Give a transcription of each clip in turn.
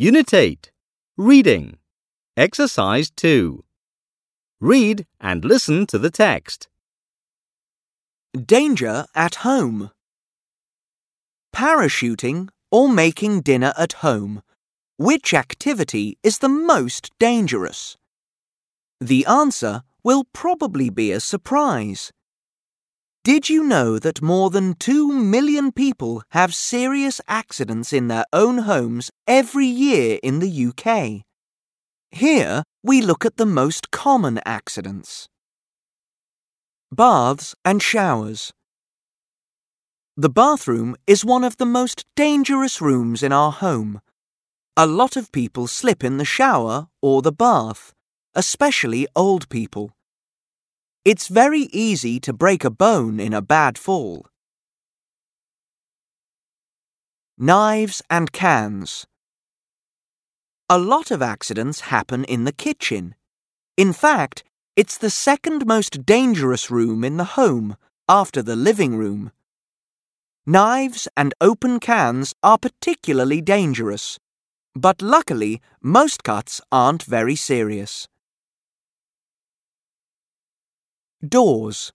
Unit 8 Reading Exercise 2 Read and listen to the text. Danger at home. Parachuting or making dinner at home. Which activity is the most dangerous? The answer will probably be a surprise. Did you know that more than 2 million people have serious accidents in their own homes every year in the UK? Here we look at the most common accidents. Baths and showers. The bathroom is one of the most dangerous rooms in our home. A lot of people slip in the shower or the bath, especially old people. It's very easy to break a bone in a bad fall. Knives and cans. A lot of accidents happen in the kitchen. In fact, it's the second most dangerous room in the home after the living room. Knives and open cans are particularly dangerous, but luckily most cuts aren't very serious. Doors.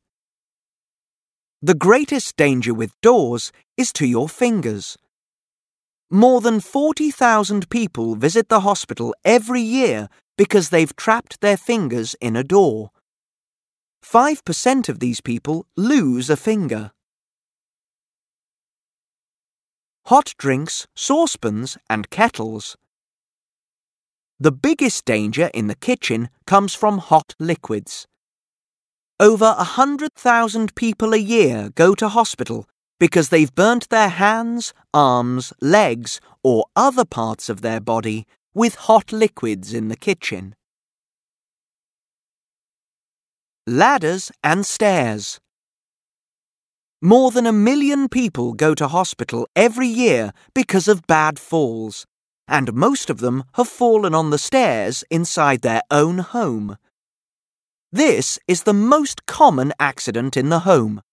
The greatest danger with doors is to your fingers. More than 40,000 people visit the hospital every year because they've trapped their fingers in a door. 5% of these people lose a finger. Hot drinks, saucepans, and kettles. The biggest danger in the kitchen comes from hot liquids. Over a hundred thousand people a year go to hospital because they've burnt their hands, arms, legs, or other parts of their body with hot liquids in the kitchen. Ladders and stairs. More than a million people go to hospital every year because of bad falls, and most of them have fallen on the stairs inside their own home. This is the most common accident in the home.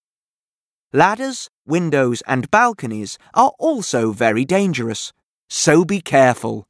Ladders, windows, and balconies are also very dangerous, so be careful.